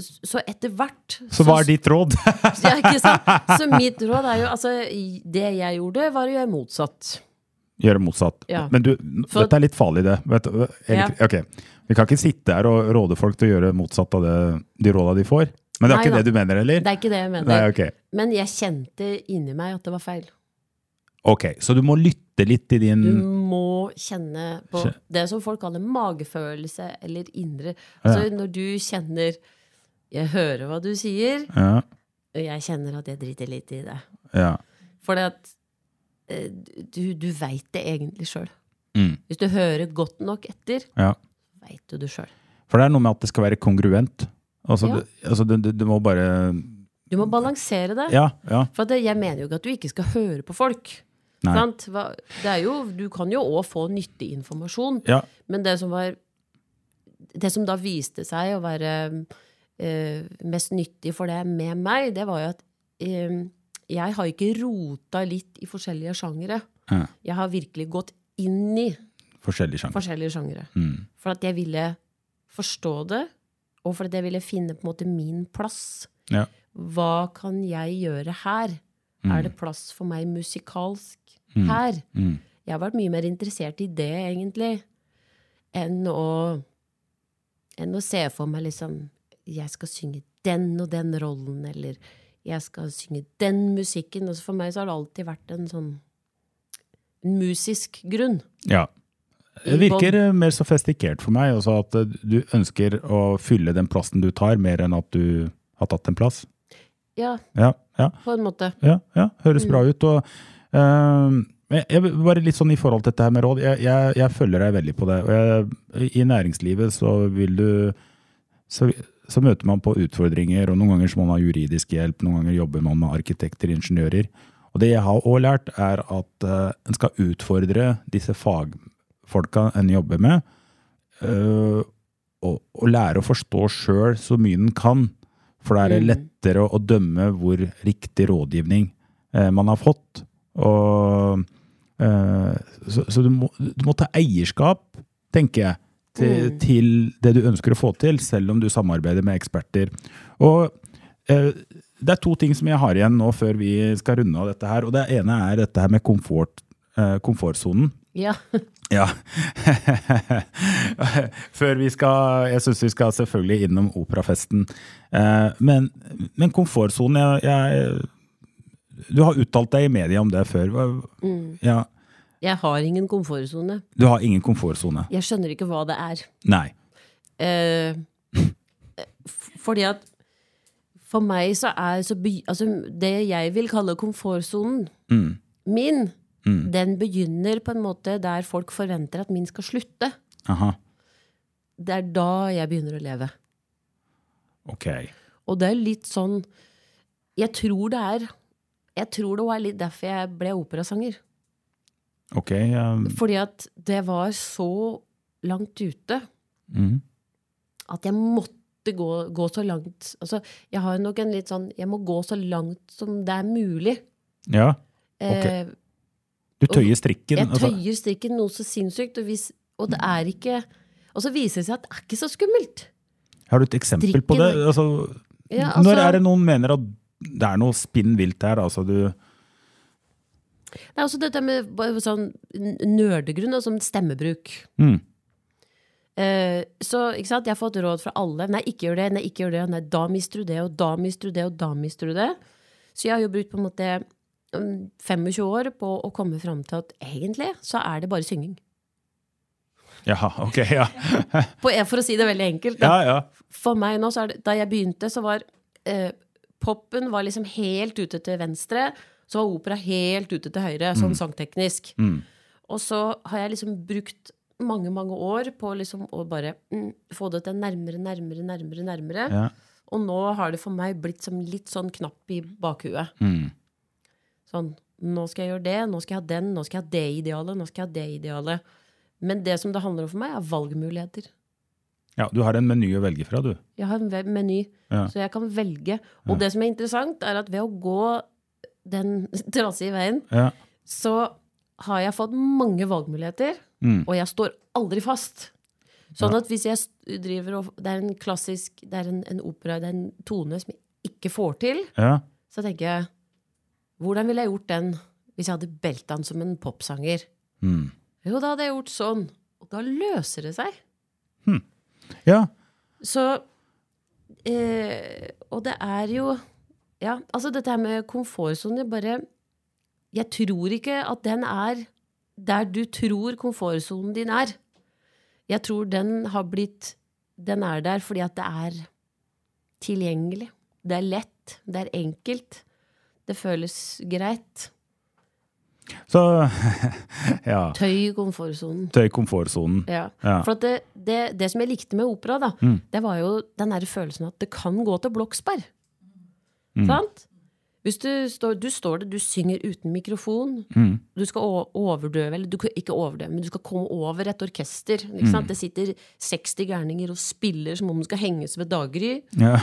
Så etter hvert
Så hva er ditt råd? [LAUGHS]
ja, ikke sant? Så [LAUGHS] mitt råd er jo Altså, det jeg gjorde, var å gjøre motsatt.
Gjøre motsatt.
Ja.
Men du,
For-
dette er litt farlig, det. Vet, du, egentlig- ok. Vi kan ikke sitte her og råde folk til å gjøre motsatt av det, de råda de får. Men det er
Nei
ikke
da.
det du mener, eller?
Det er ikke det jeg mener.
Nei, okay.
Men jeg kjente inni meg at det var feil.
Ok, så du må lytte litt til din
Du må kjenne på det som folk kaller magefølelse eller indre Altså når du kjenner Jeg hører hva du sier,
Ja.
og jeg kjenner at jeg driter litt i det.
ja.
For at eh, du, du veit det egentlig sjøl.
Mm.
Hvis du hører godt nok etter,
ja.
veit du det sjøl.
For det er noe med at det skal være kongruent. Altså,
Ja.
du, altså du, du, må bare
Du må balansere det.
Ja, ja.
For det, jeg mener jo ikke at du ikke skal høre på folk. Er jo, du kan jo òg få nyttig informasjon.
ja.
Men det som var Det som da viste seg å være mest nyttig for det med meg, det var jo at eh, jeg har ikke rota litt i forskjellige sjangere.
Ja.
Jeg har virkelig gått inn i
forskjellige sjangere.
forskjellige sjangere.
Mm.
For at jeg ville forstå det, og for at jeg ville finne på en måte min plass.
Ja.
Hva kan jeg gjøre her? Er det plass for meg musikalsk her? Jeg har vært mye mer interessert i det, egentlig, enn å, enn å se for meg liksom Jeg skal synge den og den rollen, eller jeg skal synge den musikken. Altså for meg så har det alltid vært en sånn en musisk grunn.
Ja. Det virker eh, mer sofistikert for meg, Også at eh, du ønsker å fylle den plassen du tar, mer enn at du har tatt en plass.
Ja,
Ja, ja,
på en måte.
ja, ja høres bra ut. Og, uh, jeg, bare litt sånn i forhold til dette her med råd, jeg, jeg, jeg følger deg veldig på det. Jeg, I næringslivet så vil du så, så møter man på utfordringer, og noen ganger så må man ha juridisk hjelp, noen ganger jobber man med arkitekter, ingeniører. Og det jeg har også lært, er at uh, en skal utfordre disse fagfolka en jobber med, uh, og, og lære å forstå sjøl så mye en kan. For da er det lettere å, å dømme hvor riktig rådgivning uh, man har fått. Og, så så du, må, du må ta eierskap, tenker jeg, til, til det du ønsker å få til, selv om du samarbeider med eksperter. Og eh, det er to ting som jeg har igjen nå før vi skal runde av dette her. Og det ene er dette her med komfort, eh, komfortsonen.
Ja. [LAUGHS]
Ja. [LAUGHS] Før vi skal Jeg syns vi skal selvfølgelig innom operafesten. Eh, men, men komfortsonen jeg, jeg, Du har uttalt deg i media om det før. Hva- Ja,
Jeg har ingen komfortsone.
du har ingen komfortsone?
Jeg skjønner ikke hva det er.
Nei.
Eh, fordi at for meg så er så by, altså Det jeg vil kalle komfortsonen min, den begynner på en måte der folk forventer at min skal slutte.
Aha.
Det er da jeg begynner å leve.
Ok.
Og det er litt sånn Jeg tror det er Jeg tror det var litt derfor jeg ble operasanger.
Ok. um...
Fordi at det var så langt ute
mm.
at jeg måtte gå, gå så langt Altså, jeg har nok en litt sånn Jeg må gå så langt som det er mulig.
ja. Ok.
Eh,
Du tøyer strikken.
jeg
altså.
tøyer strikken noe så sinnssykt, og, hvis, og det er ikke Og så viser det seg at det er ikke så skummelt.
Har du et eksempel på det? Altså,
Ja, altså-
Når er det noen mener at det er noe spinn vilt her? Altså, du
Det er også dette med sånn nerdegrunn, som stemmebruk.
Mm.
Eh, så ikke sant? jeg har fått råd fra alle. Nei, ikke gjør det. Nei, ikke gjør det. Nei, da mister du det, og da mister du det, og da mister du det. Så jeg har jo brukt på en måte mm, 25 år på å komme fram til at egentlig så er det bare synging.
Ja, ok. Ja, [LAUGHS]
På, for å si det veldig enkelt. Da.
ja. ja.
For meg nå, så det, da jeg begynte, så var eh, popen var liksom helt ute til venstre. Så var opera helt ute til høyre, sånn sangteknisk. Og så har jeg liksom brukt mange, mange år på liksom å bare mm, få det til nærmere, nærmere, nærmere. nærmere.
ja.
Og nå har det for meg blitt som litt sånn knapp i bakhuet.
Mm.
Sånn, nå skal jeg gjøre det, nå skal jeg ha den, nå skal jeg ha det idealet, nå skal jeg ha det idealet. Men det som det handler om for meg, er valgmuligheter.
ja, du har en meny å velge fra, du.
Jeg har en meny,
Ja.
så jeg kan velge. Og det som er interessant, er at ved å gå den [LAUGHS] trasige veien,
Ja.
så har jeg fått mange valgmuligheter,
Mm.
og jeg står aldri fast. Sånn at hvis jeg driver og Det er en klassisk Det er en, en opera, det er en tone som jeg ikke får til,
Ja.
så tenker jeg Hvordan ville jeg gjort den hvis jeg hadde belta den som en popsanger?
Mm.
Jo, da hadde jeg gjort sånn. Og da løser det seg.
ja.
Så eh, Og det er jo Ja, altså dette her med komfortsone bare Jeg tror ikke at den er der du tror komfortsonen din er. Jeg tror den har blitt Den er der fordi at det er tilgjengelig. Det er lett. Det er enkelt. Det føles greit.
Så [LAUGHS] Ja.
Tøy komfortsonen.
Tøy komfortsonen.
Ja.
Ja.
For at det, det, det som jeg likte med opera, da, det var jo den der følelsen at det kan gå til Bloksberg. Sant? Hvis du står, du står der, du synger uten mikrofon. Du skal overdøve, eller du ikke overdøve, men du skal komme over et orkester. Sant? Det sitter 60 gærninger og spiller som om de skal henges ved daggry.
Ja.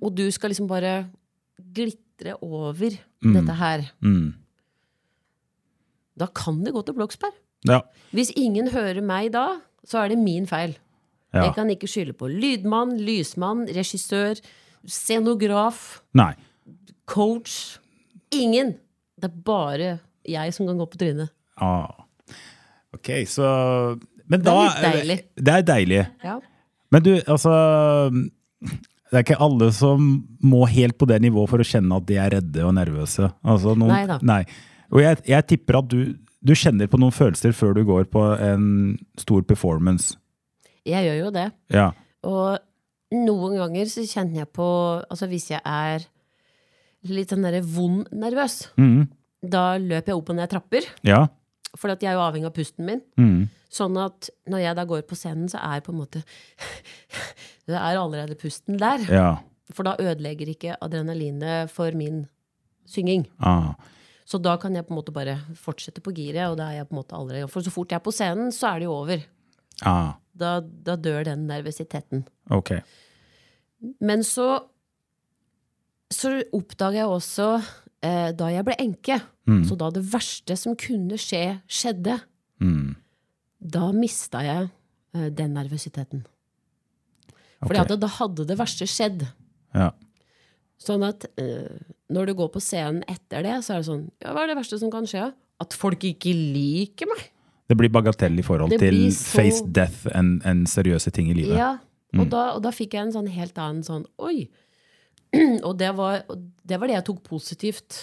Og du skal liksom bare glitre over dette her.
Mm.
Da kan det gå til Bloksberg.
ja.
Hvis ingen hører meg da, så er det min feil.
Ja.
Jeg kan ikke skylde på lydmann, lysmann, regissør, scenograf,
Nei.
Coach. Ingen. Det er bare jeg som kan gå på trynet.
Ah. Ok, så Men
Det er
da
litt deilig.
Det er deilig.
Ja.
Men du, altså Det er ikke alle som må helt på det nivået for å kjenne at de er redde og nervøse. Altså, noen,
Nei da.
Og jeg, jeg tipper at du, du kjenner på noen følelser før du går på en stor performance.
Jeg gjør jo det.
Ja.
Og noen ganger så kjenner jeg på Altså hvis jeg er litt sånn derre vond nervøs,
Mm.
da løper jeg opp og ned trapper.
Ja.
For jeg er jo avhengig av pusten min.
Mm.
Sånn at når jeg da går på scenen, så er på en måte [LAUGHS] Det er allerede pusten der.
Ja.
For da ødelegger ikke adrenalinet for min synging.
Ah.
Så da kan jeg på en måte bare fortsette på giret, og da er jeg på en måte allerede For så fort jeg er på scenen, så er det jo over.
Ah.
Da, da dør den nervøsiteten.
Okay.
Men så så oppdaga jeg også, eh, da jeg ble enke, så da det verste som kunne skje, skjedde,
Mm.
da mista jeg eh, den nervøsiteten. Fordi okay. da hadde det verste skjedd.
Ja.
Sånn at eh, når du går på scenen etter det, så er det sånn Ja, hva er det verste som kan skje? At folk ikke liker meg.
Det blir bagatell i forhold til
så-
face death enn en seriøse ting i livet.
Ja, og, da, og da fikk jeg en sånn helt annen sånn Oi! [CLEARS THROAT] og, det var, det var det jeg tok positivt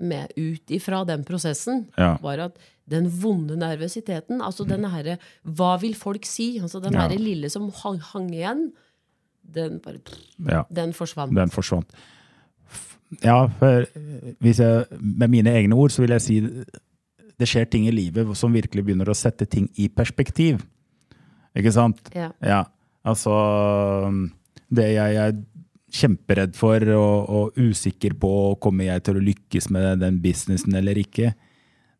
med ut ifra den prosessen.
Ja.
Var at den vonde nervøsiteten, altså den herre Hva vil folk si? Altså den
Ja.
herre lille som hang, hang igjen, den bare
Ja.
Den forsvant.
Den forsvant. Ja, for eh, hvis jeg, med mine egne ord så vil jeg si det skjer ting i livet som virkelig begynner å sette ting i perspektiv. Ikke sant?
Ja.
Ja, altså Det jeg er kjemperedd for og, og usikker på, kommer jeg til å lykkes med den businessen eller ikke?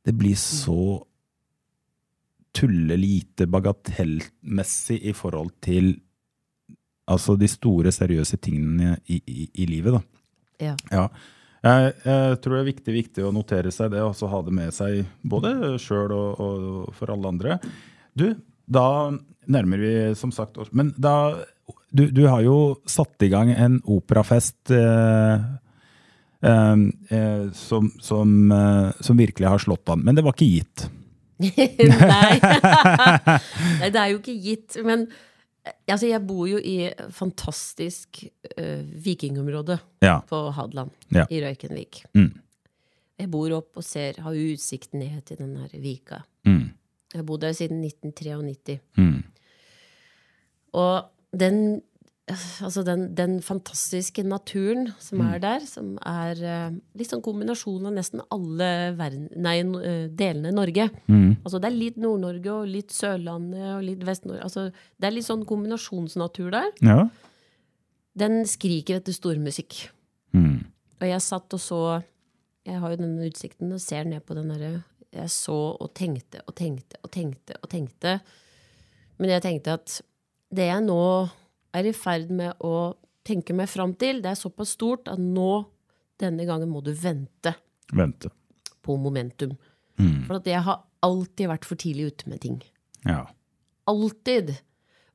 Det blir så tullelite bagatellmessig i forhold til altså de store, seriøse tingene i, i, i livet, da.
Ja.
Ja. Jeg, jeg tror det er viktig, viktig å notere seg det, og så ha det med seg både sjøl og, og for alle andre. Du, da nærmer vi som sagt oss Men da Du, du har jo satt i gang en operafest eh, eh, eh, som, som, eh, som virkelig har slått an. Men det var ikke gitt. [LAUGHS]
Nei. Nei, det er jo ikke gitt. Men eh, altså, jeg bor jo i fantastisk uh, vikingområde
Ja.
på Hadeland,
Ja.
i Røykenvik.
Mm.
Jeg bor opp og ser, har utsikt ned til den her vika.
Mm.
Jeg har bodd der siden 1993.
Mm.
Og den, altså den, den fantastiske naturen som er der, som er uh, litt sånn kombinasjon av nesten alle verden, nei, eh, delene i Norge.
Mm.
Altså det er litt Nord-Norge og litt Sørlandet og litt Vest-Norge. Altså det er litt sånn kombinasjonsnatur der.
Ja.
Den skriker etter stormusikk.
Mm.
Og jeg satt og så Jeg har jo denne utsikten og ser ned på den derre Jeg så og tenkte og tenkte og tenkte og tenkte. Men jeg tenkte at det jeg nå er i ferd med å tenke meg fram til, det er såpass stort at nå, denne gangen, må du vente
Vente.
på momentum.
Mm.
For at jeg har alltid vært for tidlig ute med ting.
Ja.
Alltid.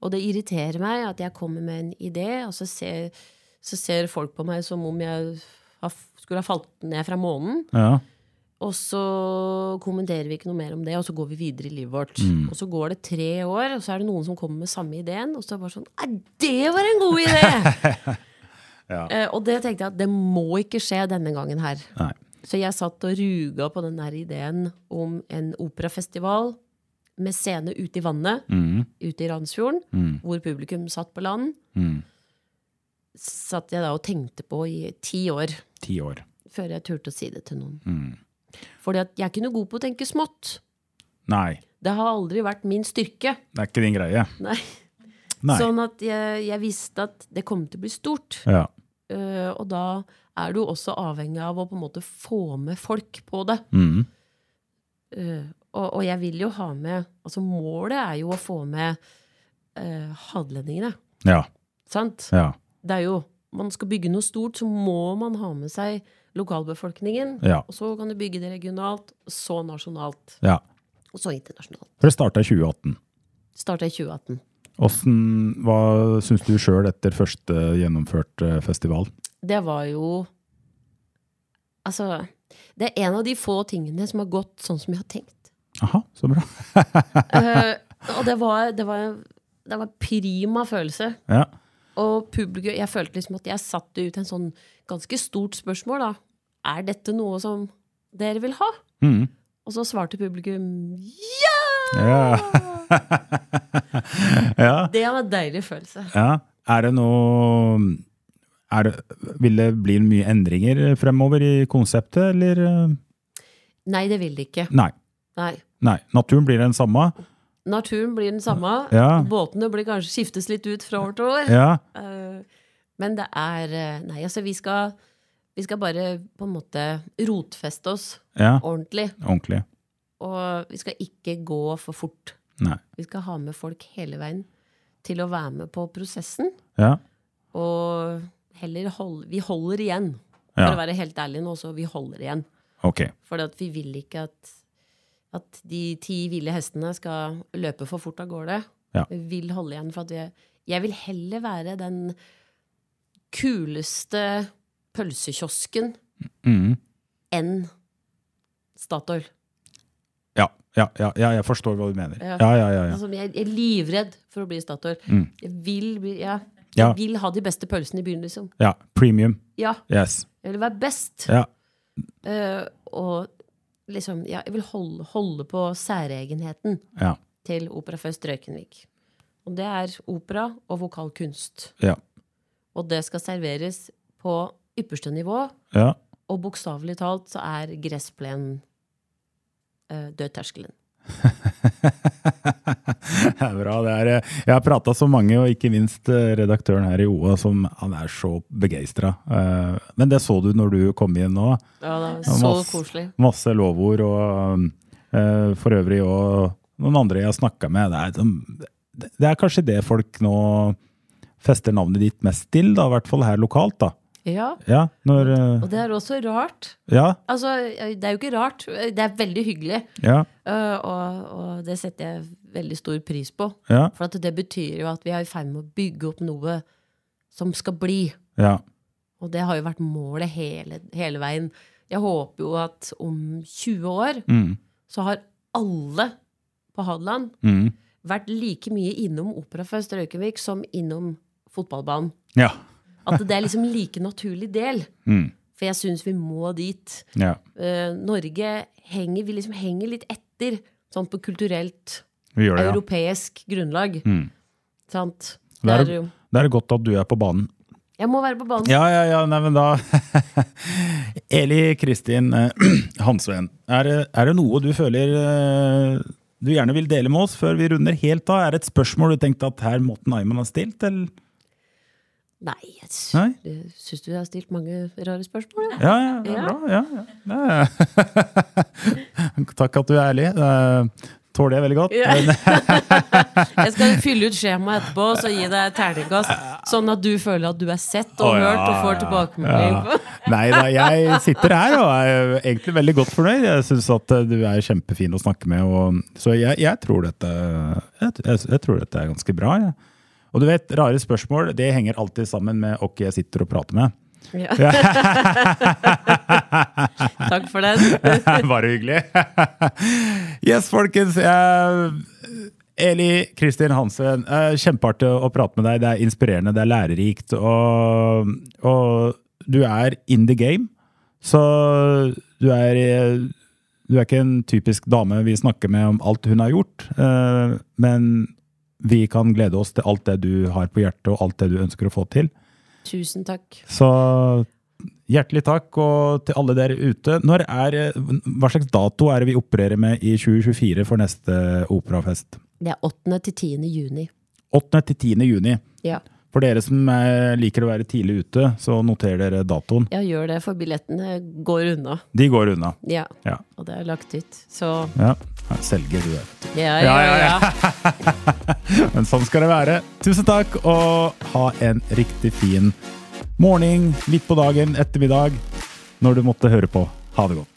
Og det irriterer meg at jeg kommer med en idé, og så ser, så ser folk på meg som om jeg har, skulle ha falt ned fra månen.
ja.
Og så kommenterer vi ikke noe mer om det, og så går vi videre i livet vårt.
Mm.
Og så går det tre år, og så er det noen som kommer med samme ideen, og så er det bare sånn Nei, det var en god idé! [LAUGHS]
Ja.
Eh, og det tenkte jeg at det må ikke skje denne gangen her.
Nei.
Så jeg satt og ruga på den der ideen om en operafestival med scene ute i vannet,
Mm.
ute i Randsfjorden,
Mm.
hvor publikum satt på land.
Mm.
Satt jeg da og tenkte på i ti år,
Ti år.
før jeg turte å si det til noen.
Mm.
Fordi at jeg er ikke noe god på å tenke smått.
Nei,
Det har aldri vært min styrke.
det er ikke din greie.
Nei.
Nei.
Sånn at jeg, jeg visste at det kom til å bli stort.
Ja.
Uh, og da er du også avhengig av å på en måte få med folk på det.
Mm.
Uh, og, og jeg vil jo ha med Altså målet er jo å få med uh, hadelendingene.
Ja.
Sant?
Ja.
Det er jo Man skal bygge noe stort, så må man ha med seg lokalbefolkningen.
Ja.
Og så kan du bygge det regionalt, så nasjonalt,
ja.
og så internasjonalt.
For det starta i 2018.
Starta i 2018.
Hvordan, hva syns du sjøl etter første gjennomført festival?
Det var jo Altså, det er en av de få tingene som har gått sånn som jeg har tenkt.
Aha, så bra.
uh, og det var, det var Det var prima følelse.
Ja.
Og publikum Jeg følte liksom at jeg satte ut en sånn ganske stort spørsmål, da. Er dette noe som dere vil ha?
Mm.
Og så svarte publikum ja!
Ja. [LAUGHS] ja.
Det var en deilig følelse.
ja. Er det noe er det, Vil det bli mye endringer fremover i konseptet, eller?
Nei, det vil det ikke.
Nei.
Nei.
Nei. Naturen blir den samme?
Naturen blir den samme.
Ja.
Båtene blir kanskje skiftes litt ut fra år til år.
Ja.
Eh, Men det er eh, Nei, altså, vi skal, vi skal bare på en måte rotfeste oss
ja.
ordentlig.
Ordentlig.
Og vi skal ikke gå for fort.
Nei.
Vi skal ha med folk hele veien til å være med på prosessen.
Ja.
Og heller hold, Vi holder igjen. For å være helt ærlig nå, så vi holder igjen.
Ok.
For vi vil ikke at, at de ti ville hestene skal løpe for fort av gårde.
Ja.
Vil holde igjen. For at vi, jeg vil heller være den kuleste pølsekiosken
mm.
enn Statoil.
Ja. Ja, ja, ja, jeg forstår hva du mener.
Ja.
Ja, ja, ja. ja.
Altså, jeg er livredd for å bli Statoil.
Mm.
Jeg, vil, bli- jeg vil ha de beste pølsene i byen, liksom.
ja. Premium.
Ja,
Yes.
jeg vil være best.
Ja.
Eh, og liksom, ja, jeg vil holde, holde på særegenheten
Ja.
til Operafest Røykenvik. Og det er opera og vokalkunst.
Ja.
Og det skal serveres på ypperste nivå,
ja.
og bokstavelig talt så er gressplenen uh, dødterskelen. [LAUGHS]
Det er bra. Det er, eh, jeg har prata så mange, og ikke minst eh, redaktøren her i OA, som han er så begeistra. Men det så du når du kom inn nå.
Ja, det
var
så
masse-
koselig.
Masse lovord, og eh, for øvrig og noen andre jeg har snakka med. Det er, det- det er kanskje det folk nå fester navnet ditt mest til, da, i hvert fall her lokalt. da.
Ja,
Ja, når eh,
og det er også rart.
Ja,
Altså, det er jo ikke rart. Det er veldig hyggelig.
ja,
Uh, og, og det setter jeg veldig stor pris på.
ja,
For at det betyr jo at vi er i ferd med å bygge opp noe som skal bli.
ja.
Og det har jo vært målet hele, hele veien. Jeg håper jo at om 20 år
Mm,
så har alle på Hadeland
mm,
vært like mye innom Opera Faust Røykevik som innom fotballbanen.
ja.
At det er liksom like naturlig del.
Mm,
For jeg syns vi må dit.
ja.
Uh, Norge henger, vi liksom henger litt etter sånn på kulturelt,
det,
europeisk ja. grunnlag.
Mm.
Sant?
Det er,
Det er
godt at du er på banen.
Jeg må være på banen.
Ja, ja, ja, nei, men da [LAUGHS] Eli Kristin eh, [CLEARS THROAT] Hansven, er, er det noe du føler eh, du gjerne vil dele med oss før vi runder helt av? Er det et spørsmål du tenkte at her Morten Ayman har stilt, eller?
Nei, jeg jeg syns du har stilt mange rare spørsmål. Ja.
Ja, ja,
Ja.
bra. Ja, ja. [LAUGHS] Takk at du er ærlig. Tåler jeg veldig godt.
Ja. [LAUGHS] Jeg skal fylle ut skjemaet etterpå og så gi deg terningkast, sånn at du føler at du er sett og
ja,
hørt og får
ja,
tilbakemelding. Ja. [LAUGHS]
Nei da, jeg sitter her og er egentlig veldig godt fornøyd. Jeg syns at eh, du er kjempefin å snakke med. Og, så jeg, jeg, tror dette, jeg, jeg, jeg tror dette er ganske bra. Jeg. Og du vet, rare spørsmål det henger alltid sammen med hvem jeg sitter og prater med.
Ja. [LAUGHS] Takk for den. [LAUGHS]
Bare hyggelig. [LAUGHS] yes, folkens. Jeg, Eli Kristin Hansen, eh, kjempeartig å prate med deg. Det er inspirerende, det er lærerikt. Og, og du er in the game. Så du er, eh, du er ikke en typisk dame vi snakker med om alt hun har gjort. eh, Men vi kan glede oss til alt det du har på hjertet, og alt det du ønsker å få til.
Tusen takk.
Så hjertelig takk, og til alle dere ute. Når er, hva slags dato er det vi opererer med i 2024 for neste operafest?
Det er 8. til 10. juni.
8. til 10. juni.
Ja.
For dere som eh, liker å være tidlig ute, så noter dere datoen.
ja, gjør det, for billettene går unna.
De går unna.
Ja.
Ja.
Og det er lagt ut. Så
ja. Selger du det.
ja,
Ja,
ja,
ja,
ja. [LAUGHS]
Men sånn skal det være. Tusen takk, og ha en riktig fin morgen, midt på dagen, ettermiddag, når du måtte høre på. Ha det godt.